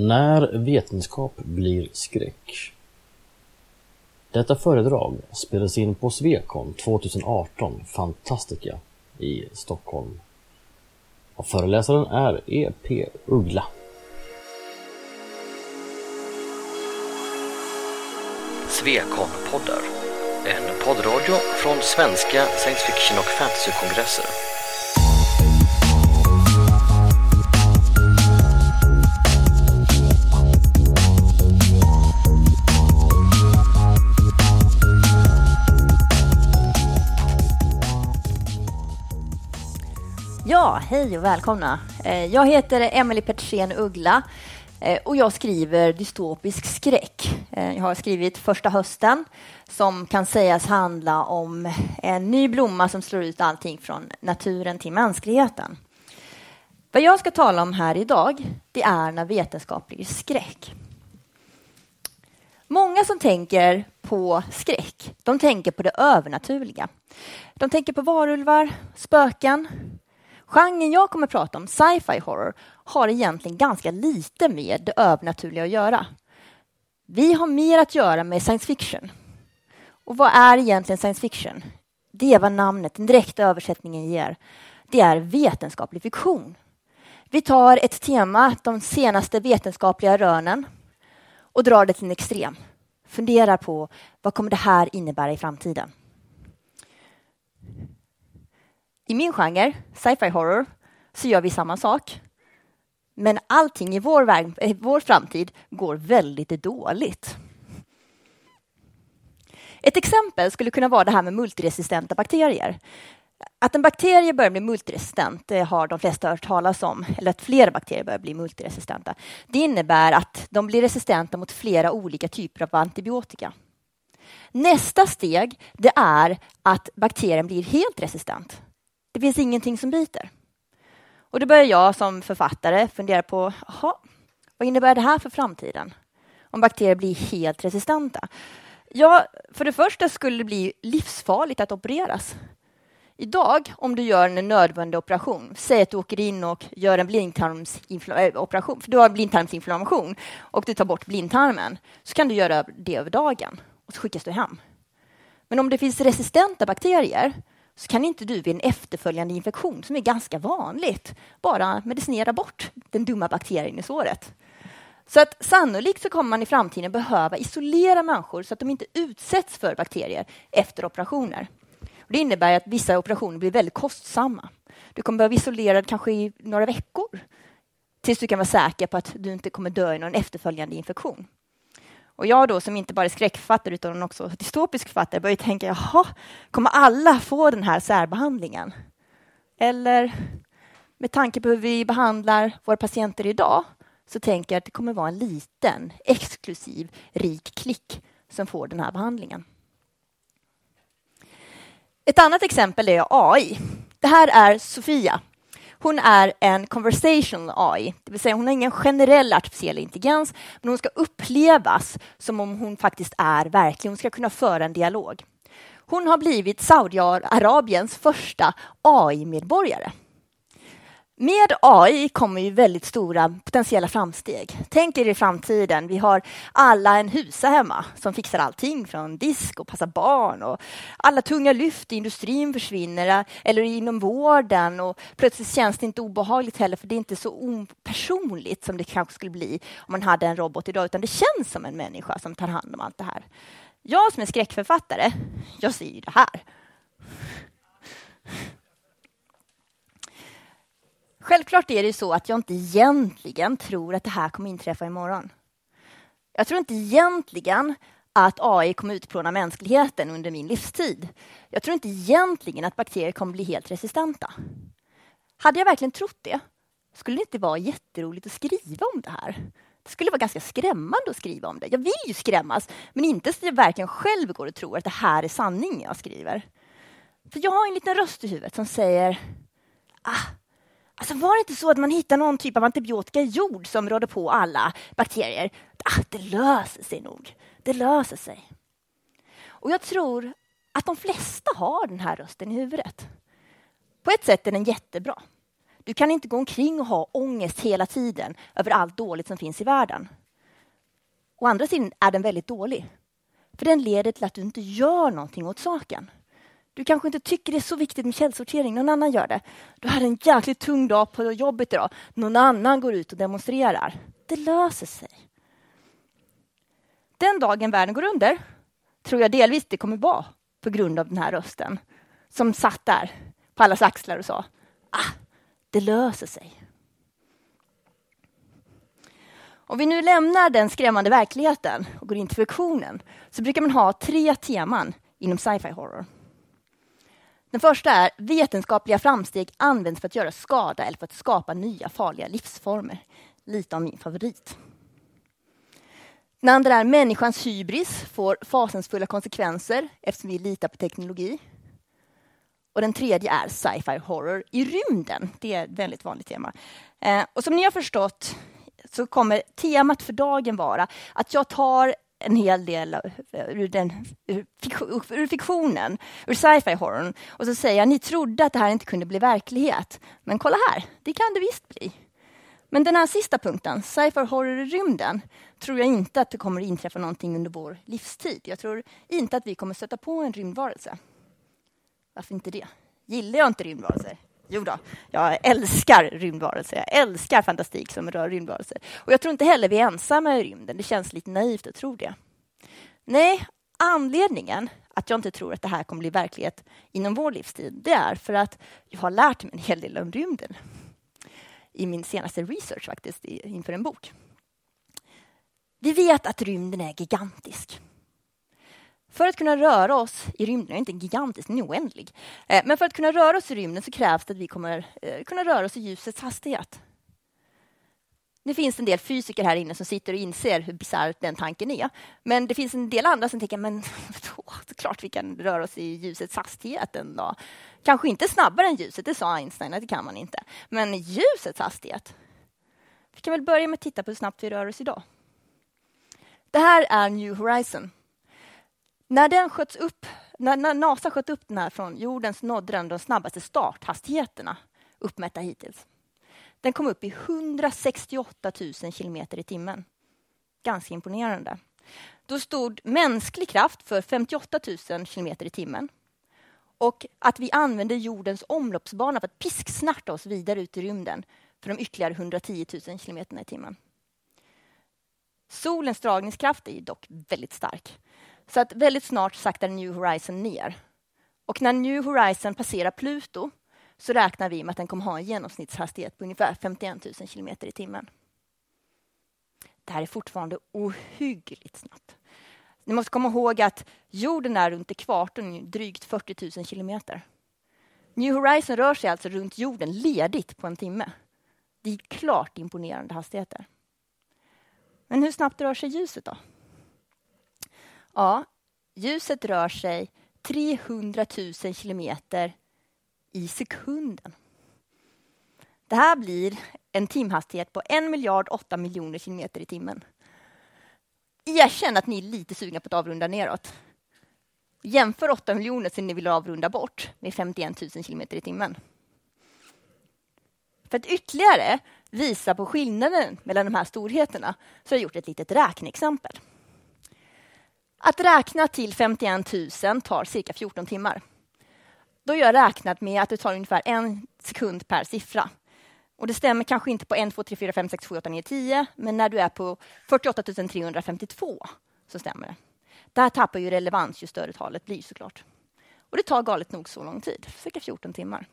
När vetenskap blir skräck. Detta föredrag spelades in på Svekon 2018 Fantastica i Stockholm. Och föreläsaren är E.P. Uggla. Svekon-poddar. En poddradio från svenska science fiction och fantasykongresser. Ja, hej och välkomna. Eh, jag heter Emelie Petersen Uggla eh, och jag skriver dystopisk skräck. Eh, jag har skrivit Första hösten som kan sägas handla om en ny blomma som slår ut allting från naturen till mänskligheten. Vad jag ska tala om här idag, det är när vetenskap blir skräck. Många som tänker på skräck, de tänker på det övernaturliga. De tänker på varulvar, spöken, Genren jag kommer att prata om, sci-fi horror, har egentligen ganska lite med det övernaturliga att göra. Vi har mer att göra med science fiction. Och vad är egentligen science fiction? Det är vad namnet, den direkta översättningen ger. Det är vetenskaplig fiktion. Vi tar ett tema, de senaste vetenskapliga rönen, och drar det till en extrem. Funderar på vad kommer det här innebära i framtiden? I min genre, sci-fi horror, så gör vi samma sak. Men allting i vår, väg, eh, vår framtid går väldigt dåligt. Ett exempel skulle kunna vara det här med multiresistenta bakterier. Att en bakterie börjar bli multiresistent det har de flesta hört talas om, eller att flera bakterier börjar bli multiresistenta. Det innebär att de blir resistenta mot flera olika typer av antibiotika. Nästa steg det är att bakterien blir helt resistent. Det finns ingenting som biter. Och då börjar jag som författare fundera på, aha, vad innebär det här för framtiden? Om bakterier blir helt resistenta? Ja, för det första skulle det bli livsfarligt att opereras. Idag, om du gör en nödvändig operation, säg att du åker in och gör en blindtarmsoperation, eh, för du har blindtarmsinflammation och du tar bort blindtarmen, så kan du göra det över dagen och så skickas du hem. Men om det finns resistenta bakterier så kan inte du vid en efterföljande infektion, som är ganska vanligt, bara medicinera bort den dumma bakterien i såret. Så att sannolikt så kommer man i framtiden behöva isolera människor så att de inte utsätts för bakterier efter operationer. Och det innebär att vissa operationer blir väldigt kostsamma. Du kommer behöva isolera kanske i några veckor tills du kan vara säker på att du inte kommer dö i någon efterföljande infektion. Och jag då som inte bara är skräckförfattare utan också dystopisk författare börjar tänka, jaha, kommer alla få den här särbehandlingen? Eller med tanke på hur vi behandlar våra patienter idag så tänker jag att det kommer vara en liten, exklusiv, rik klick som får den här behandlingen. Ett annat exempel är AI. Det här är Sofia hon är en conversational AI, det vill säga hon har ingen generell artificiell intelligens, men hon ska upplevas som om hon faktiskt är verklig. Hon ska kunna föra en dialog. Hon har blivit Saudiarabiens första AI-medborgare. Med AI kommer ju väldigt stora potentiella framsteg. Tänk er i framtiden, vi har alla en husa hemma som fixar allting från disk och passar barn och alla tunga lyft i industrin försvinner eh, eller inom vården och plötsligt känns det inte obehagligt heller för det är inte så opersonligt som det kanske skulle bli om man hade en robot idag utan det känns som en människa som tar hand om allt det här. Jag som är skräckförfattare, jag ser ju det här. Självklart är det så att jag inte egentligen tror att det här kommer inträffa imorgon. Jag tror inte egentligen att AI kommer utplåna mänskligheten under min livstid. Jag tror inte egentligen att bakterier kommer bli helt resistenta. Hade jag verkligen trott det skulle det inte vara jätteroligt att skriva om det här. Det skulle vara ganska skrämmande att skriva om det. Jag vill ju skrämmas, men inte så att jag verkligen själv går och tror att det här är sanning jag skriver. För jag har en liten röst i huvudet som säger ah, Alltså var det inte så att man hittar någon typ av antibiotika i jord som råder på alla bakterier? Ah, det löser sig nog. Det löser sig. Och jag tror att de flesta har den här rösten i huvudet. På ett sätt är den jättebra. Du kan inte gå omkring och ha ångest hela tiden över allt dåligt som finns i världen. Å andra sidan är den väldigt dålig. För den leder till att du inte gör någonting åt saken. Du kanske inte tycker det är så viktigt med källsortering, någon annan gör det. Du hade en jäkligt tung dag på jobbet idag, någon annan går ut och demonstrerar. Det löser sig. Den dagen världen går under tror jag delvis det kommer vara på grund av den här rösten som satt där på allas axlar och sa ah, det löser sig. Om vi nu lämnar den skrämmande verkligheten och går in till fiktionen så brukar man ha tre teman inom sci-fi horror. Den första är vetenskapliga framsteg används för att göra skada eller för att skapa nya farliga livsformer. Lite av min favorit. Den andra är människans hybris får fasansfulla konsekvenser eftersom vi litar på teknologi. Och den tredje är sci-fi horror i rymden. Det är ett väldigt vanligt tema. Eh, och som ni har förstått så kommer temat för dagen vara att jag tar en hel del ur, den, ur, fiktionen, ur sci-fi horrorn. Och så säger jag, ni trodde att det här inte kunde bli verklighet. Men kolla här, det kan det visst bli. Men den här sista punkten, sci-fi horror i rymden, tror jag inte att det kommer inträffa någonting under vår livstid. Jag tror inte att vi kommer stöta på en rymdvarelse. Varför inte det? Gillar jag inte rymdvarelser? Jo då, jag älskar rymdvarelser. Jag älskar fantastik som rör rymdvarelser. Och jag tror inte heller vi är ensamma i rymden. Det känns lite naivt att tro det. Nej, anledningen att jag inte tror att det här kommer bli verklighet inom vår livstid, det är för att jag har lärt mig en hel del om rymden i min senaste research faktiskt inför en bok. Vi vet att rymden är gigantisk. För att kunna röra oss i rymden, den är inte gigantisk, den är oändlig. Eh, men för att kunna röra oss i rymden så krävs det att vi kommer eh, kunna röra oss i ljusets hastighet. Nu finns en del fysiker här inne som sitter och inser hur bisarr den tanken är. Men det finns en del andra som tänker, men vadå? det är klart vi kan röra oss i ljusets hastighet en dag. Kanske inte snabbare än ljuset, det sa Einstein att det kan man inte. Men ljusets hastighet? Vi kan väl börja med att titta på hur snabbt vi rör oss idag. Det här är New Horizon. När den sköts upp, när, när NASA sköt upp den här från jorden så nådde den de snabbaste starthastigheterna uppmätta hittills. Den kom upp i 168 000 kilometer i timmen. Ganska imponerande. Då stod mänsklig kraft för 58 000 kilometer i timmen. Och att vi använde jordens omloppsbana för att pisksnärta oss vidare ut i rymden för de ytterligare 110 000 kilometerna i timmen. Solens dragningskraft är dock väldigt stark. Så att väldigt snart saktar New Horizon ner. Och när New Horizon passerar Pluto så räknar vi med att den kommer ha en genomsnittshastighet på ungefär 51 000 kilometer i timmen. Det här är fortfarande ohyggligt snabbt. Ni måste komma ihåg att jorden är runt ekvatorn drygt 40 000 kilometer. New Horizon rör sig alltså runt jorden ledigt på en timme. Det är klart imponerande hastigheter. Men hur snabbt rör sig ljuset då? Ja, ljuset rör sig 300 000 kilometer i sekunden. Det här blir en timhastighet på 1 miljard 8 miljoner kilometer i timmen. Erkänn att ni är lite sugna på att avrunda neråt. Jämför 8 miljoner som ni vill avrunda bort med 51 000 kilometer i timmen. För att ytterligare visa på skillnaden mellan de här storheterna så har jag gjort ett litet räkneexempel. Att räkna till 51 000 tar cirka 14 timmar. Då har jag räknat med att det tar ungefär en sekund per siffra. Och det stämmer kanske inte på 1, 2, 3, 4, 5, 6, 7, 8, 9, 10, men när du är på 48 352 så stämmer det. Där tappar ju relevans ju större talet blir såklart. Och det tar galet nog så lång tid, cirka 14 timmar.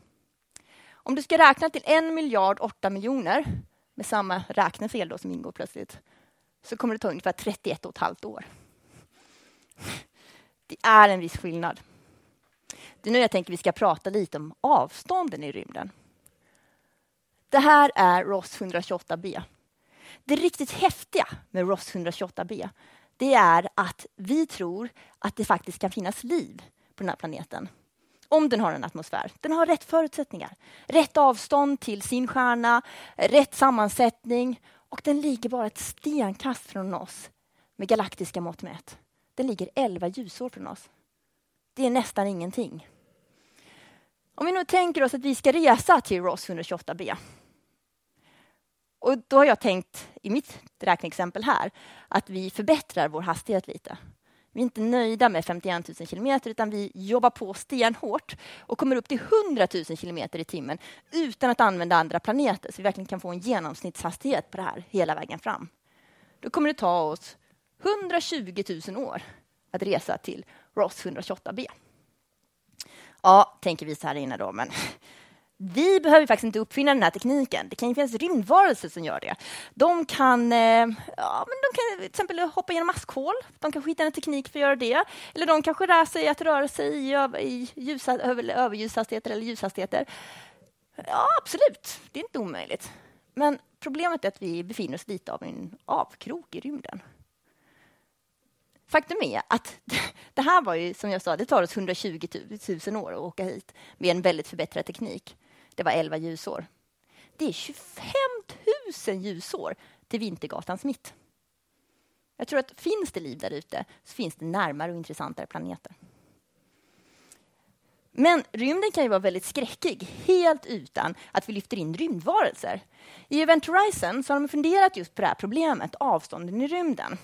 Om du ska räkna till 1 miljard 8 miljoner med samma räknefel då som ingår plötsligt så kommer det ta ungefär 31 och ett halvt år. Det är en viss skillnad. Det är nu jag tänker vi ska prata lite om avstånden i rymden. Det här är Ross 128b. Det riktigt häftiga med Ross 128b det är att vi tror att det faktiskt kan finnas liv på den här planeten. Om den har en atmosfär. Den har rätt förutsättningar. Rätt avstånd till sin stjärna, rätt sammansättning och den ligger bara ett stenkast från oss med galaktiska mått mätt. Den ligger 11 ljusår från oss. Det är nästan ingenting. Om vi nu tänker oss att vi ska resa till Ross 128b. Och då har jag tänkt i mitt räkneexempel här att vi förbättrar vår hastighet lite. Vi är inte nöjda med 51 000 kilometer utan vi jobbar på stenhårt och kommer upp till 100 000 kilometer i timmen utan att använda andra planeter så vi verkligen kan få en genomsnittshastighet på det här hela vägen fram. Då kommer det ta oss 120 000 år att resa till Ross 128b. Ja, tänker vi så här inne då, men vi behöver faktiskt inte uppfinna den här tekniken. Det kan ju finnas rymdvarelser som gör det. De kan, eh, ja, men de kan till exempel hoppa genom maskhål. De kanske hittar en teknik för att göra det. Eller de kanske lär sig att röra sig i, i ljusa, över, överljushastigheter eller ljushastigheter. Ja, absolut. Det är inte omöjligt. Men problemet är att vi befinner oss lite av en avkrok i rymden. Faktum är att det här var ju, som jag sa, det tar oss 120 000 år att åka hit med en väldigt förbättrad teknik. Det var 11 ljusår. Det är 25 000 ljusår till Vintergatans mitt. Jag tror att finns det liv där ute så finns det närmare och intressantare planeter. Men rymden kan ju vara väldigt skräckig, helt utan att vi lyfter in rymdvarelser. I Event Horizon så har de funderat just på det här problemet, avstånden i rymden.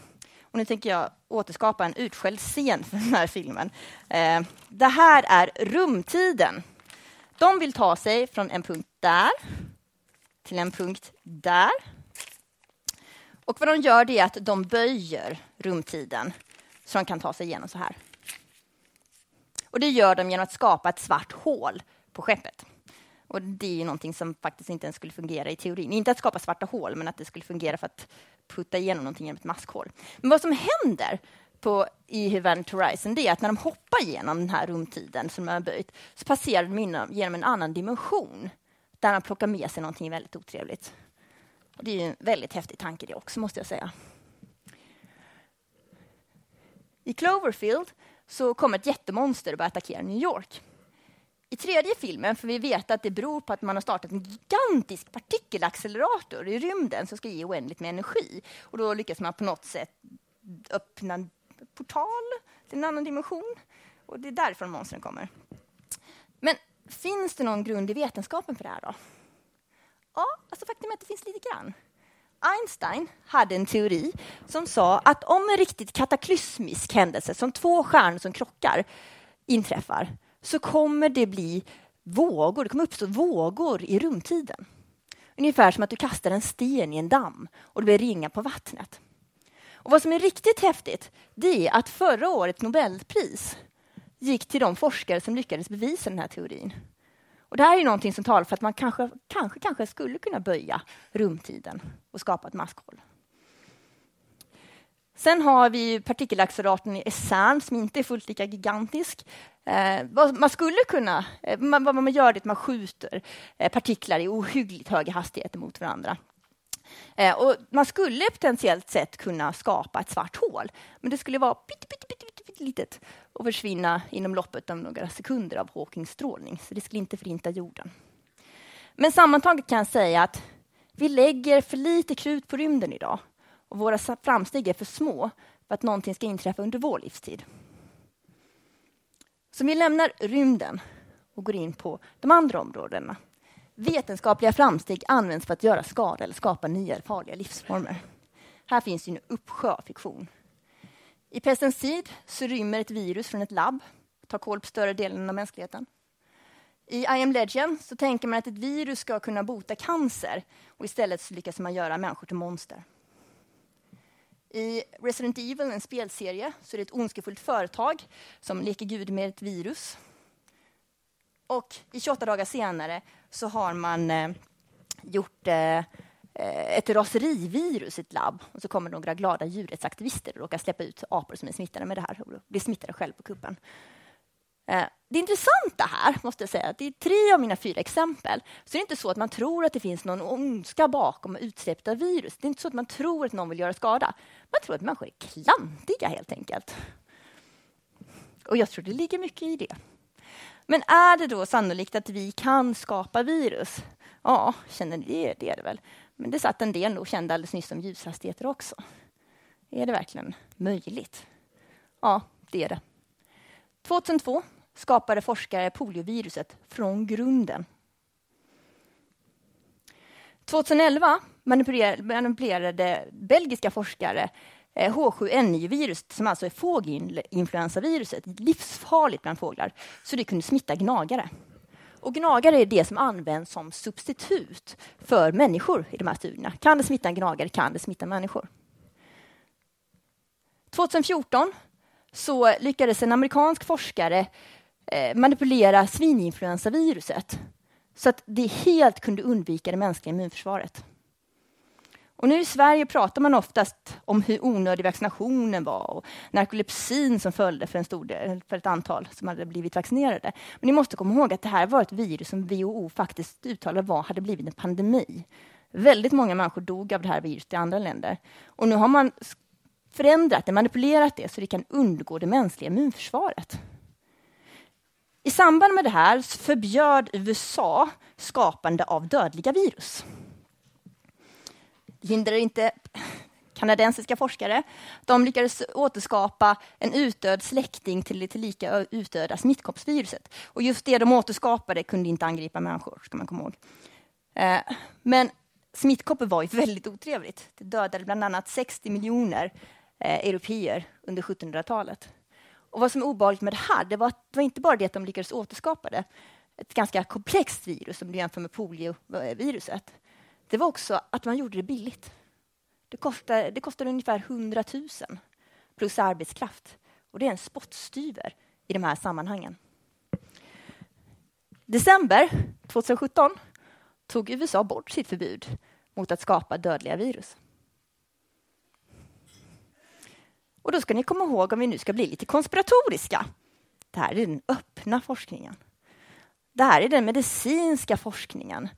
Och nu tänker jag återskapa en utskälld scen för den här filmen. Eh, det här är rumtiden. De vill ta sig från en punkt där till en punkt där. Och vad de gör är att de böjer rumtiden så de kan ta sig igenom så här. Och det gör de genom att skapa ett svart hål på skeppet. Och det är ju någonting som faktiskt inte ens skulle fungera i teorin. Inte att skapa svarta hål, men att det skulle fungera för att putta igenom någonting genom ett maskhål. Men vad som händer på, i Event Horizon det är att när de hoppar igenom den här rumtiden som de har böjt så passerar de genom en annan dimension där de plockar med sig någonting väldigt otrevligt. Och det är en väldigt häftig tanke det också, måste jag säga. I Cloverfield så kommer ett jättemonster och börjar attackera New York. I tredje filmen får vi veta att det beror på att man har startat en gigantisk partikelaccelerator i rymden som ska ge oändligt med energi. Och då lyckas man på något sätt öppna en portal till en annan dimension. Och det är därifrån monstren kommer. Men finns det någon grund i vetenskapen för det här då? Ja, alltså faktum är att det finns lite grann. Einstein hade en teori som sa att om en riktigt kataklysmisk händelse, som två stjärnor som krockar, inträffar, så kommer det bli vågor, det kommer uppstå vågor i rumtiden. Ungefär som att du kastar en sten i en damm och det blir ringar på vattnet. Och vad som är riktigt häftigt, det är att förra årets Nobelpris gick till de forskare som lyckades bevisa den här teorin. Och det här är någonting som talar för att man kanske, kanske, kanske skulle kunna böja rumtiden och skapa ett maskhål. Sen har vi partikelacceleratorn i CERN som inte är fullt lika gigantisk. Eh, vad man skulle kunna, eh, man, vad man gör är att man skjuter eh, partiklar i ohyggligt höga hastigheter mot varandra. Eh, och man skulle potentiellt sett kunna skapa ett svart hål, men det skulle vara pytte, pytte, pytte, pytte, litet och försvinna inom loppet av några sekunder av Hawkings strålning, så det skulle inte förinta jorden. Men sammantaget kan jag säga att vi lägger för lite krut på rymden idag och våra framsteg är för små för att någonting ska inträffa under vår livstid. Så vi lämnar rymden och går in på de andra områdena. Vetenskapliga framsteg används för att göra skada eller skapa nya farliga livsformer. Här finns en uppsjö av fiktion. I Pest Seed så rymmer ett virus från ett labb och tar koll på större delen av mänskligheten. I I am Legend så tänker man att ett virus ska kunna bota cancer och istället så lyckas man göra människor till monster. I Resident Evil, en spelserie, så är det ett ondskefullt företag som leker gud med ett virus. Och i 28 dagar senare så har man eh, gjort eh, ett raserivirus i ett labb och så kommer några glada djurrättsaktivister och råkar släppa ut apor som är smittade med det här och blir smittade själv på kuppen. Eh, det intressanta här, måste jag säga, att i tre av mina fyra exempel, så det är inte så att man tror att det finns någon ondska bakom utsläppet av virus. Det är inte så att man tror att någon vill göra skada. Man tror att människor är klantiga, helt enkelt. Och jag tror det ligger mycket i det. Men är det då sannolikt att vi kan skapa virus? Ja, känner ni det? Det är det väl. Men det satt en del och kände alldeles nyss om ljushastigheter också. Är det verkligen möjligt? Ja, det är det. 2002 skapade forskare polioviruset från grunden. 2011 manipulerade belgiska forskare eh, H7N9-viruset, som alltså är fågelinfluensaviruset, livsfarligt bland fåglar, så det kunde smitta gnagare. Och gnagare är det som används som substitut för människor i de här studierna. Kan det smitta en gnagare, kan det smitta människor. 2014 så lyckades en amerikansk forskare Eh, manipulera svininfluensaviruset så att det helt kunde undvika det mänskliga immunförsvaret. Och nu i Sverige pratar man oftast om hur onödig vaccinationen var och narkolepsin som följde för, en stor del, för ett antal som hade blivit vaccinerade. Men ni måste komma ihåg att det här var ett virus som WHO faktiskt uttalade var, hade blivit en pandemi. Väldigt många människor dog av det här viruset i andra länder. Och nu har man förändrat det, manipulerat det så det kan undgå det mänskliga immunförsvaret. I samband med det här förbjöd USA skapande av dödliga virus. Det hindrar inte kanadensiska forskare. De lyckades återskapa en utdöd släkting till det tillika utdöda smittkoppsviruset. Och just det de återskapade kunde inte angripa människor, ska man komma ihåg. Eh, men smittkoppor var ju väldigt otrevligt. Det dödade bland annat 60 miljoner eh, europeer under 1700-talet. Och vad som är obehagligt med det här, det var, det var inte bara det att de lyckades återskapa det, ett ganska komplext virus om du jämför med polioviruset. Det var också att man gjorde det billigt. Det kostade, det kostade ungefär 100 000 plus arbetskraft. Och det är en spottstyver i de här sammanhangen. December 2017 tog USA bort sitt förbud mot att skapa dödliga virus. Och då ska ni komma ihåg, om vi nu ska bli lite konspiratoriska, det här är den öppna forskningen. Det här är den medicinska forskningen.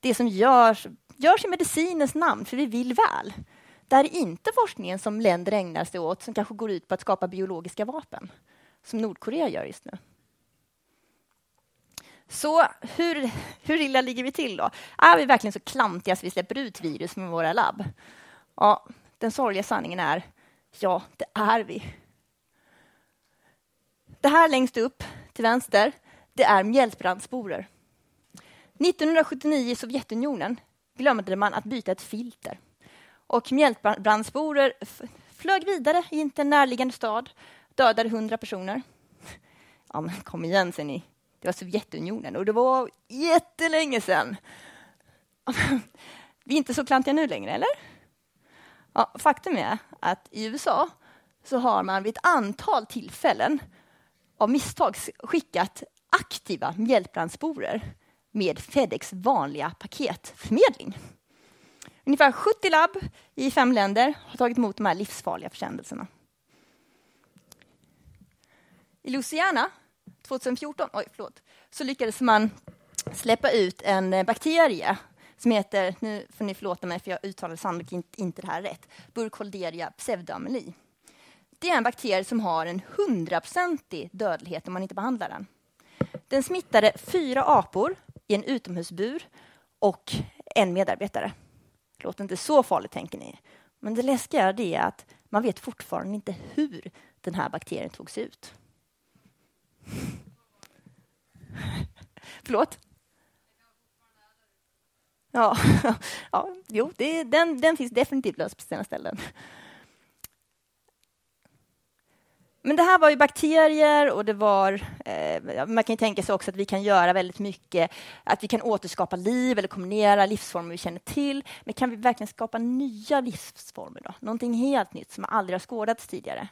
Det som görs, görs i medicinens namn, för vi vill väl. Det här är inte forskningen som länder ägnar sig åt, som kanske går ut på att skapa biologiska vapen, som Nordkorea gör just nu. Så hur, hur illa ligger vi till då? Är vi verkligen så klantiga att vi släpper ut virus med våra labb? Ja, den sorgliga sanningen är Ja, det är vi. Det här längst upp till vänster, det är mjältbrandsporer. 1979 i Sovjetunionen glömde man att byta ett filter. Och mjältbrandsporer flög vidare i en närliggande stad, dödade 100 personer. Ja, men kom igen, ser ni. Det var Sovjetunionen och det var jättelänge sedan. Vi är inte så klantiga nu längre, eller? Ja, faktum är att i USA så har man vid ett antal tillfällen av misstag skickat aktiva mjältbrandsporer med Fedex vanliga paketförmedling. Ungefär 70 labb i fem länder har tagit emot de här livsfarliga försändelserna. I Louisiana 2014 oj, förlåt, så lyckades man släppa ut en eh, bakterie som heter, nu får ni förlåta mig för jag uttalar sannolikt inte, det här rätt, Burkholderia pseudoameli. Det är en bakterie som har en hundraprocentig dödlighet om man inte behandlar den. Den smittade fyra apor i en utomhusbur och en medarbetare. Det låter inte så farligt, tänker ni. Men det läskiga är att man vet fortfarande inte hur den här bakterien tog sig ut. Förlåt? Ja, ja jo, det, den, den finns definitivt löst på sina ställen. Men det här var ju bakterier och det var... Eh, man kan tänka sig också att vi kan göra väldigt mycket, att vi kan återskapa liv eller kombinera livsformer vi känner till. Men kan vi verkligen skapa nya livsformer då? Någonting helt nytt som aldrig har skådats tidigare?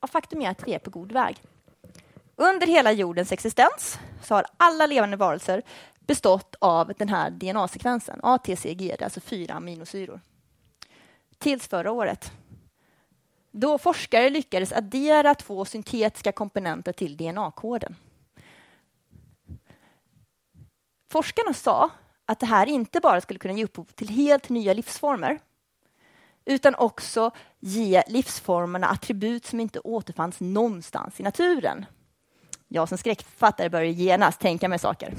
Och faktum är att vi är på god väg. Under hela jordens existens så har alla levande varelser bestått av den här DNA-sekvensen, ATCG, alltså fyra aminosyror. Tills förra året, då forskare lyckades addera två syntetiska komponenter till DNA-koden. Forskarna sa att det här inte bara skulle kunna ge upphov till helt nya livsformer utan också ge livsformerna attribut som inte återfanns någonstans i naturen. Jag som skräckförfattare börjar genast tänka mig saker.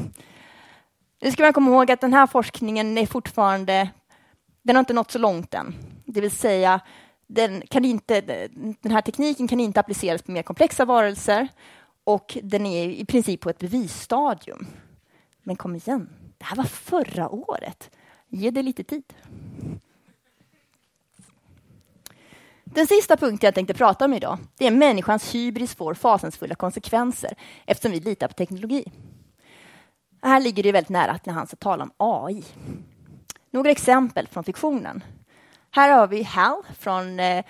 Nu ska man komma ihåg att den här forskningen är fortfarande, den har inte nått så långt än. Det vill säga, den, kan inte, den här tekniken kan inte appliceras på mer komplexa varelser och den är i princip på ett bevisstadium. Men kom igen, det här var förra året. Ge det lite tid. Den sista punkten jag tänkte prata om idag det är människans hybris får fasansfulla konsekvenser eftersom vi litar på teknologi. Här ligger det väldigt nära till han ska tala om AI. Några exempel från fiktionen. Här har vi HAL från eh,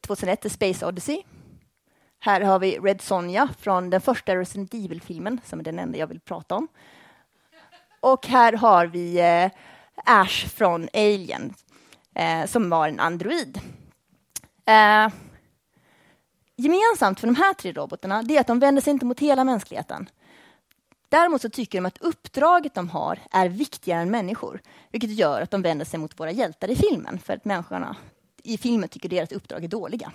2001, The Space Odyssey. Här har vi Red Sonja från den första Resident Evil-filmen, som är den enda jag vill prata om. Och här har vi eh, Ash från Alien, eh, som var en android. Gemensamt för de här tre robotarna är att de vänder sig inte mot hela mänskligheten. Däremot så tycker de att uppdraget de har är viktigare än människor, vilket gör att de vänder sig mot våra hjältar i filmen, för att människorna i filmen tycker deras uppdrag är dåliga.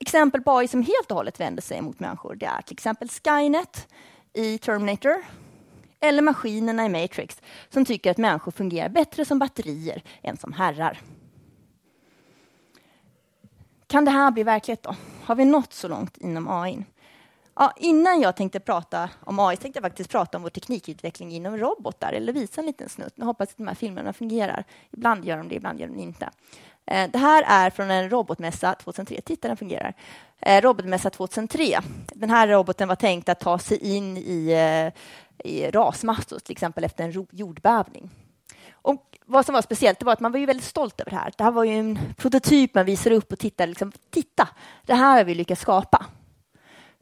Exempel på AI som helt och hållet vänder sig mot människor, det är till exempel Skynet i Terminator, eller maskinerna i Matrix som tycker att människor fungerar bättre som batterier än som herrar. Kan det här bli verklighet då? Har vi nått så långt inom AI? Ja, innan jag tänkte prata om AI tänkte jag faktiskt prata om vår teknikutveckling inom robotar, eller visa en liten snutt. Jag hoppas att de här filmerna fungerar. Ibland gör de det, ibland gör de det inte. Eh, det här är från en robotmässa 2003. Titta, den fungerar. Eh, robotmässa 2003. Den här roboten var tänkt att ta sig in i, eh, i rasmassor, till exempel efter en jordbävning. Och vad som var speciellt var att man var ju väldigt stolt över det här. Det här var ju en prototyp man visade upp och tittade. Liksom, Titta, det här har vi lyckats skapa.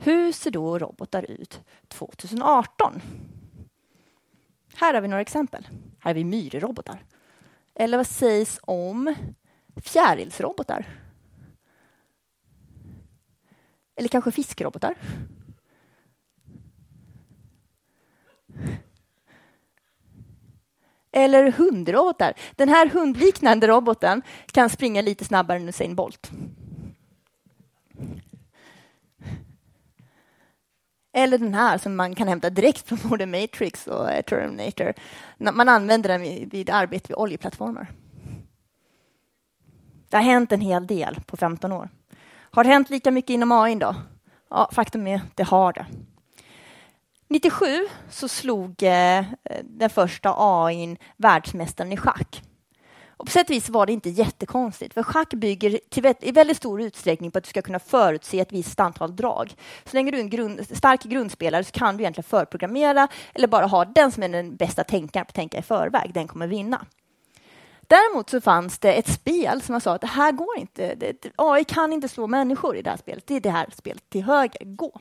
Hur ser då robotar ut 2018? Här har vi några exempel. Här har vi myrrobotar. Eller vad sägs om fjärilsrobotar? Eller kanske fiskrobotar? Eller hundrobotar. Den här hundliknande roboten kan springa lite snabbare än Usain Bolt. Eller den här som man kan hämta direkt från både Matrix och eh, Terminator. Man använder den vid arbete vid oljeplattformar. Det har hänt en hel del på 15 år. Har det hänt lika mycket inom AI då? Ja, faktum är det har det. 97 så slog eh, den första AI världsmästaren i schack. Och på sätt och vis var det inte jättekonstigt, för schack bygger till, i väldigt stor utsträckning på att du ska kunna förutse ett visst antal drag. Så länge du är en grund, stark grundspelare så kan du egentligen förprogrammera eller bara ha den som är den bästa tänkaren på att tänka i förväg, den kommer vinna. Däremot så fanns det ett spel som man sa att det här går inte. Det, AI kan inte slå människor i det här spelet. Det är det här spelet till höger, Gå.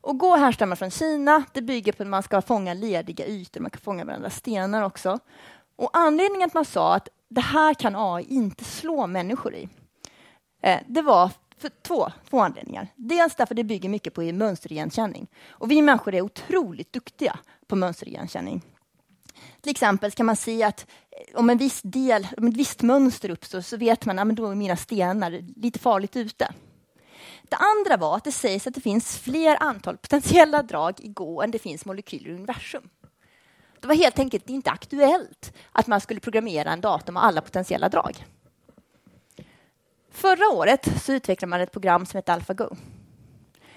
Och Gå härstammar från Kina. Det bygger på att man ska fånga lediga ytor. Man kan fånga varandra stenar också. Och anledningen att man sa att det här kan AI inte slå människor i, eh, det var för två, två anledningar. Dels därför det bygger mycket på mönsterigenkänning. Och vi människor är otroligt duktiga på mönsterigenkänning. Till exempel kan man se att eh, om en viss del, om ett visst mönster uppstår så vet man ah, att då är mina stenar lite farligt ute. Det andra var att det sägs att det finns fler antal potentiella drag i Gå än det finns molekyler i universum. Det var helt enkelt inte aktuellt att man skulle programmera en dator med alla potentiella drag. Förra året så utvecklade man ett program som heter AlphaGo.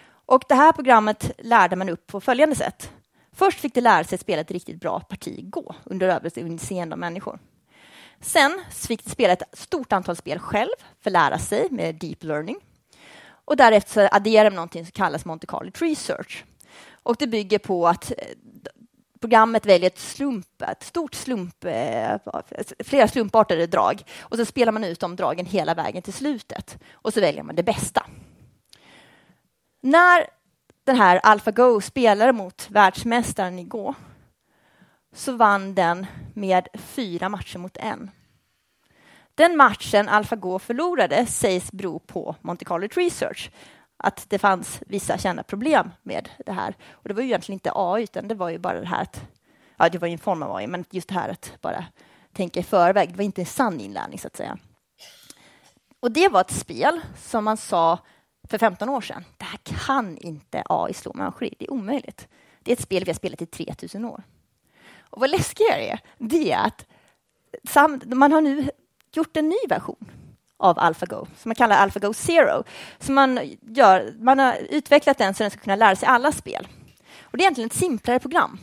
Och det här programmet lärde man upp på följande sätt. Först fick det lära sig att spela ett riktigt bra parti Go under överinseende av människor. Sen fick det spela ett stort antal spel själv för att lära sig med deep learning. Och därefter adderade man någonting som kallas Monte Carlo Tree Search. Och det bygger på att eh, programmet väljer ett slump, ett stort slump, eh, flera slumpartade drag och så spelar man ut de dragen hela vägen till slutet och så väljer man det bästa. När den här AlphaGo spelade mot världsmästaren igår så vann den med fyra matcher mot en. Den matchen AlphaGo förlorade sägs bero på Monte Carlo Research, att det fanns vissa kända problem med det här. Och det var ju egentligen inte AI, utan det var ju bara det här att, ja, det var ju en form av AI, men just det här att bara tänka i förväg, det var inte sann inlärning så att säga. Och det var ett spel som man sa för 15 år sedan, det här kan inte AI slå människor i, det är omöjligt. Det är ett spel vi har spelat i 3000 år. Och vad läskigare är, det är att man har nu gjort en ny version av AlphaGo, som man kallar AlphaGo Zero. Så man, gör, man har utvecklat den så den ska kunna lära sig alla spel. Och det är egentligen ett simplare program.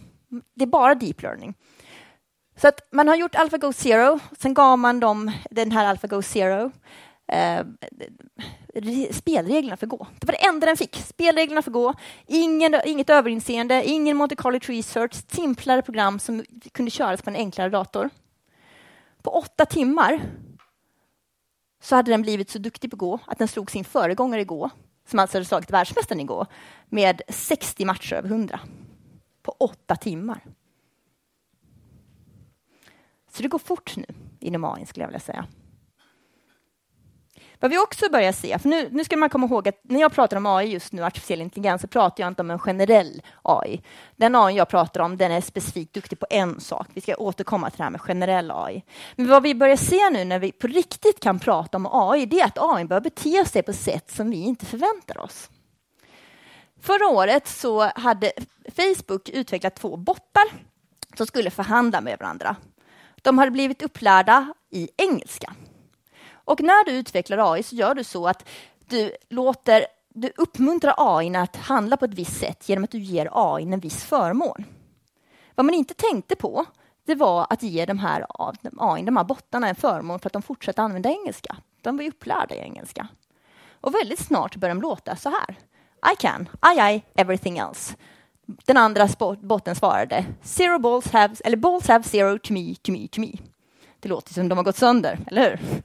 Det är bara deep learning. Så att man har gjort AlphaGo Zero, sen gav man dem den här AlphaGo Zero eh, spelreglerna för Gå. Det var det enda den fick. Spelreglerna för Gå. Ingen, inget överinseende, ingen Monte Carlo Research, simplare program som kunde köras på en enklare dator. På åtta timmar så hade den blivit så duktig på Gå att den slog sin föregångare i Gå, som alltså hade slagit världsmästaren i Gå, med 60 matcher över 100 på åtta timmar. Så det går fort nu inom AI, skulle jag vilja säga. Vad vi också börjar se, för nu, nu ska man komma ihåg att när jag pratar om AI just nu, artificiell intelligens, så pratar jag inte om en generell AI. Den AI jag pratar om, den är specifikt duktig på en sak. Vi ska återkomma till det här med generell AI. Men vad vi börjar se nu när vi på riktigt kan prata om AI, det är att AI börjar bete sig på sätt som vi inte förväntar oss. Förra året så hade Facebook utvecklat två bottar som skulle förhandla med varandra. De hade blivit upplärda i engelska. Och när du utvecklar AI så gör du så att du låter du uppmuntrar AI att handla på ett visst sätt genom att du ger AI en viss förmån. Vad man inte tänkte på det var att ge de här AI, de här bottarna en förmån för att de fortsätter använda engelska. De var ju upplärda i engelska. Och väldigt snart började de låta så här. I can, I, I, everything else. Den andra botten svarade zero balls have, eller balls have zero to me, to me, to me. Det låter som de har gått sönder, eller hur?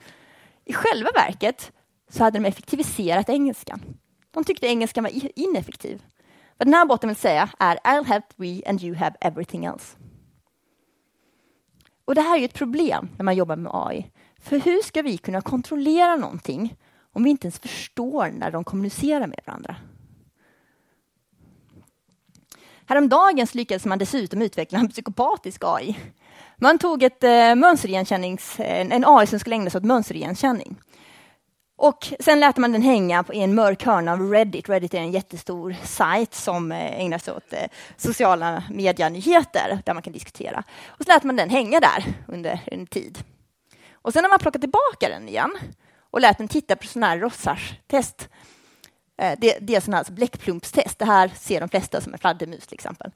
I själva verket så hade de effektiviserat engelskan. De tyckte engelskan var ineffektiv. Vad den här båten vill säga är I'll have we and you have everything else. Och det här är ju ett problem när man jobbar med AI. För hur ska vi kunna kontrollera någonting om vi inte ens förstår när de kommunicerar med varandra? Häromdagen lyckades man dessutom utveckla en psykopatisk AI. Man tog ett eh, mönsterigenkännings, en, AI som skulle ägna sig åt mönsterigenkänning. Och sen lät man den hänga i en mörk hörna av Reddit. Reddit är en jättestor sajt som eh, ägnar sig åt eh, sociala medianyheter där man kan diskutera. Och så lät man den hänga där under en tid. Och sen när man plockade tillbaka den igen och lät den titta på sådana här Rossars-test Eh, det, det är sådana här bläckplumpstest. Det här ser de flesta som en fladdermus till exempel.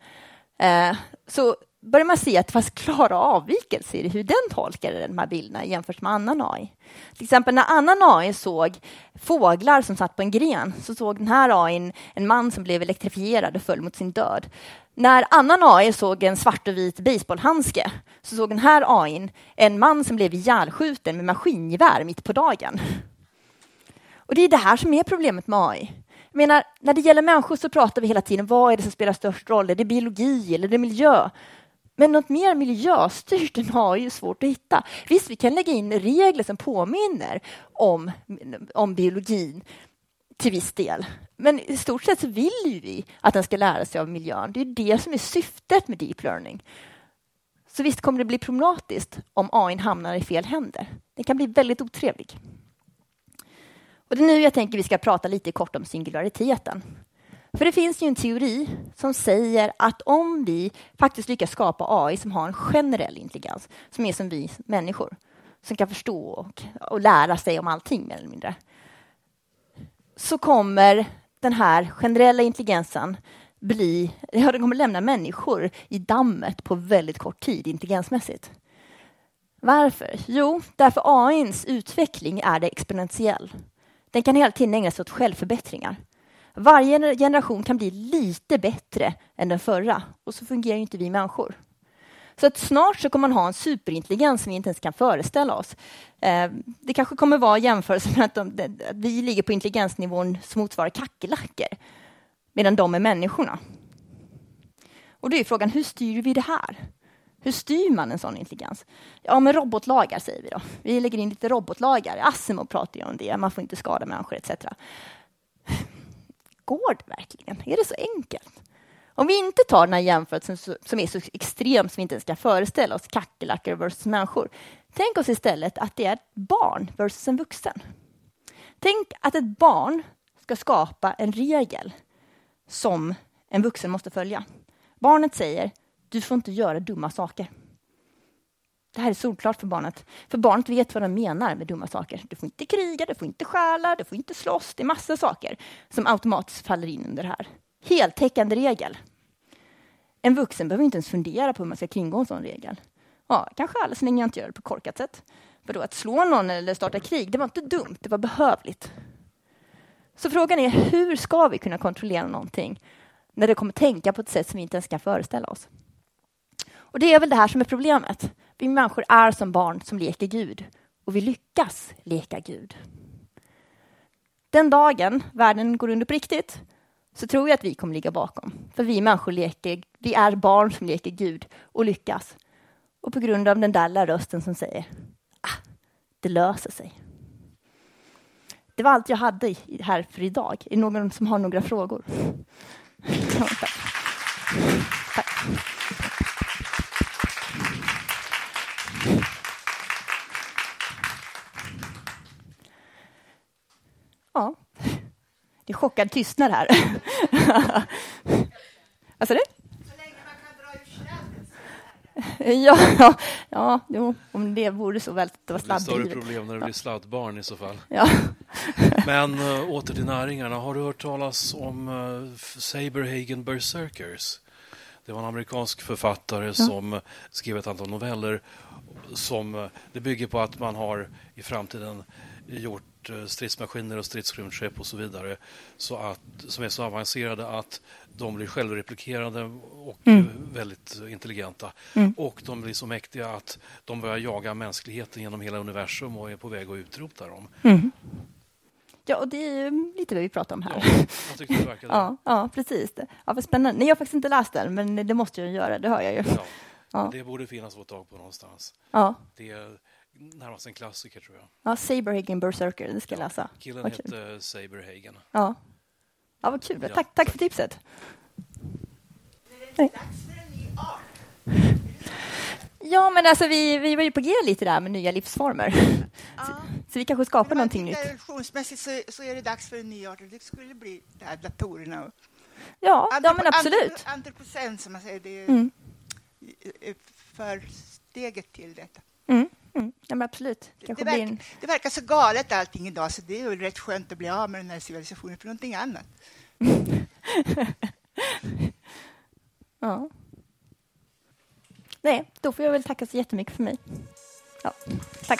Eh, så börjar man se att det fanns klara avvikelser i hur den tolkade de här bilderna jämfört med annan AI. Till exempel när annan AI såg fåglar som satt på en gren så såg den här AI en man som blev elektrifierad och föll mot sin död. När annan AI såg en svart och vit baseballhandske så såg den här AI en man som blev ihjälskjuten med maskingevär mitt på dagen. Och det är det här som är problemet med AI. Jag menar, när det gäller människor så pratar vi hela tiden, vad är det som spelar störst roll? Är det biologi eller är det miljö? Men något mer miljöstyrt än AI är svårt att hitta. Visst, vi kan lägga in regler som påminner om, om biologin till viss del. Men i stort sett så vill vi att den ska lära sig av miljön. Det är det som är syftet med deep learning. Så visst kommer det bli problematiskt om AI hamnar i fel händer. Den kan bli väldigt otrevlig. Och det är nu jag tänker vi ska prata lite kort om singulariteten. För det finns ju en teori som säger att om vi faktiskt lyckas skapa AI som har en generell intelligens, som är som vi människor, som kan förstå och, och lära sig om allting mer eller mindre, så kommer den här generella intelligensen bli, ja, den kommer lämna människor i dammet på väldigt kort tid intelligensmässigt. Varför? Jo, därför AIns utveckling är det exponentiell. Den kan hela tiden ägna sig åt självförbättringar. Varje generation kan bli lite bättre än den förra och så fungerar inte vi människor. Så att snart så kommer man ha en superintelligens som vi inte ens kan föreställa oss. Eh, det kanske kommer vara jämförelse med att, de, att vi ligger på intelligensnivån som motsvarar kackerlackor medan de är människorna. Och då är frågan, hur styr vi det här? Hur styr man en sån intelligens? Ja, med robotlagar säger vi då. Vi lägger in lite robotlagar. Asimo pratar ju om det. Man får inte skada människor etc. Går det verkligen? Är det så enkelt? Om vi inte tar den här jämförelsen som är så extrem som vi inte ens kan föreställa oss, kackerlackor versus människor. Tänk oss istället att det är ett barn versus en vuxen. Tänk att ett barn ska skapa en regel som en vuxen måste följa. Barnet säger du får inte göra dumma saker. Det här är solklart för barnet. För barnet vet vad de menar med dumma saker. Du får inte kriga, du får inte stjäla, du får inte slåss. Det är massa saker som automatiskt faller in under det här. Heltäckande regel. En vuxen behöver inte ens fundera på hur man ska kringgå en sån regel. Ja, kanske kan så länge jag inte gör det på korkat sätt. För då att slå någon eller starta krig, det var inte dumt, det var behövligt. Så frågan är, hur ska vi kunna kontrollera någonting när det kommer tänka på ett sätt som vi inte ens kan föreställa oss? Och det är väl det här som är problemet. Vi människor är som barn som leker Gud och vi lyckas leka Gud. Den dagen världen går under på riktigt så tror jag att vi kommer ligga bakom. För vi människor leker, vi är barn som leker Gud och lyckas. Och på grund av den där lilla rösten som säger ah, det löser sig. Det var allt jag hade här för idag. Är det någon som har några frågor? Tack. tack. Det är chockad tystnad här. Vad sa du? Ja, ja jo, om det vore så väl att det var sladdrivet. Det blir större problem när det blir sladdbarn i så fall. Ja. Men uh, åter till näringarna. Har du hört talas om uh, Saberhagen Berserkers? Det var en amerikansk författare ja. som skrev ett antal noveller som uh, det bygger på att man har i framtiden gjort Eh, stridsmaskiner och stridsrymdskepp och så vidare så att, som är så avancerade att de blir självreplikerande och mm. väldigt intelligenta. Mm. Och de blir så mäktiga att de börjar jaga mänskligheten genom hela universum och är på väg att utrota dem. Mm. Ja, och det är ju lite det vi pratar om här. Ja, jag tyckte det verkade ja, ja, precis. Ja, vad spännande. Nej, jag har faktiskt inte läst den, men det måste jag göra, det hör jag ju. Ja, ja. Det borde finnas att få tag på någonstans. Ja. Det närmast en klassiker tror jag. Ja, Saberhagen Berserker, det ska jag läsa. Killen hette Saberhagen. Ja. ja, vad kul. Ja. Tack, tack för tipset. Nej. Ja, men alltså vi, vi var ju på G lite där med nya livsformer. Ja. Så, så, vi kanske skapar någonting nytt. Evolutionsmässigt så, så är det dags för en ny art. Det skulle bli det här datorerna. Ja, ja men absolut. Antropocen, som man säger, det är mm. för steget till detta. Mm. Mm, ja, men absolut. Det, det, verkar, en... det, verkar, så galet allting idag så det är väl rätt skönt att bli av med den här civilisationen för någonting annat. ja. Nej, då får jag väl tacka så jättemycket för mig. Ja, tack.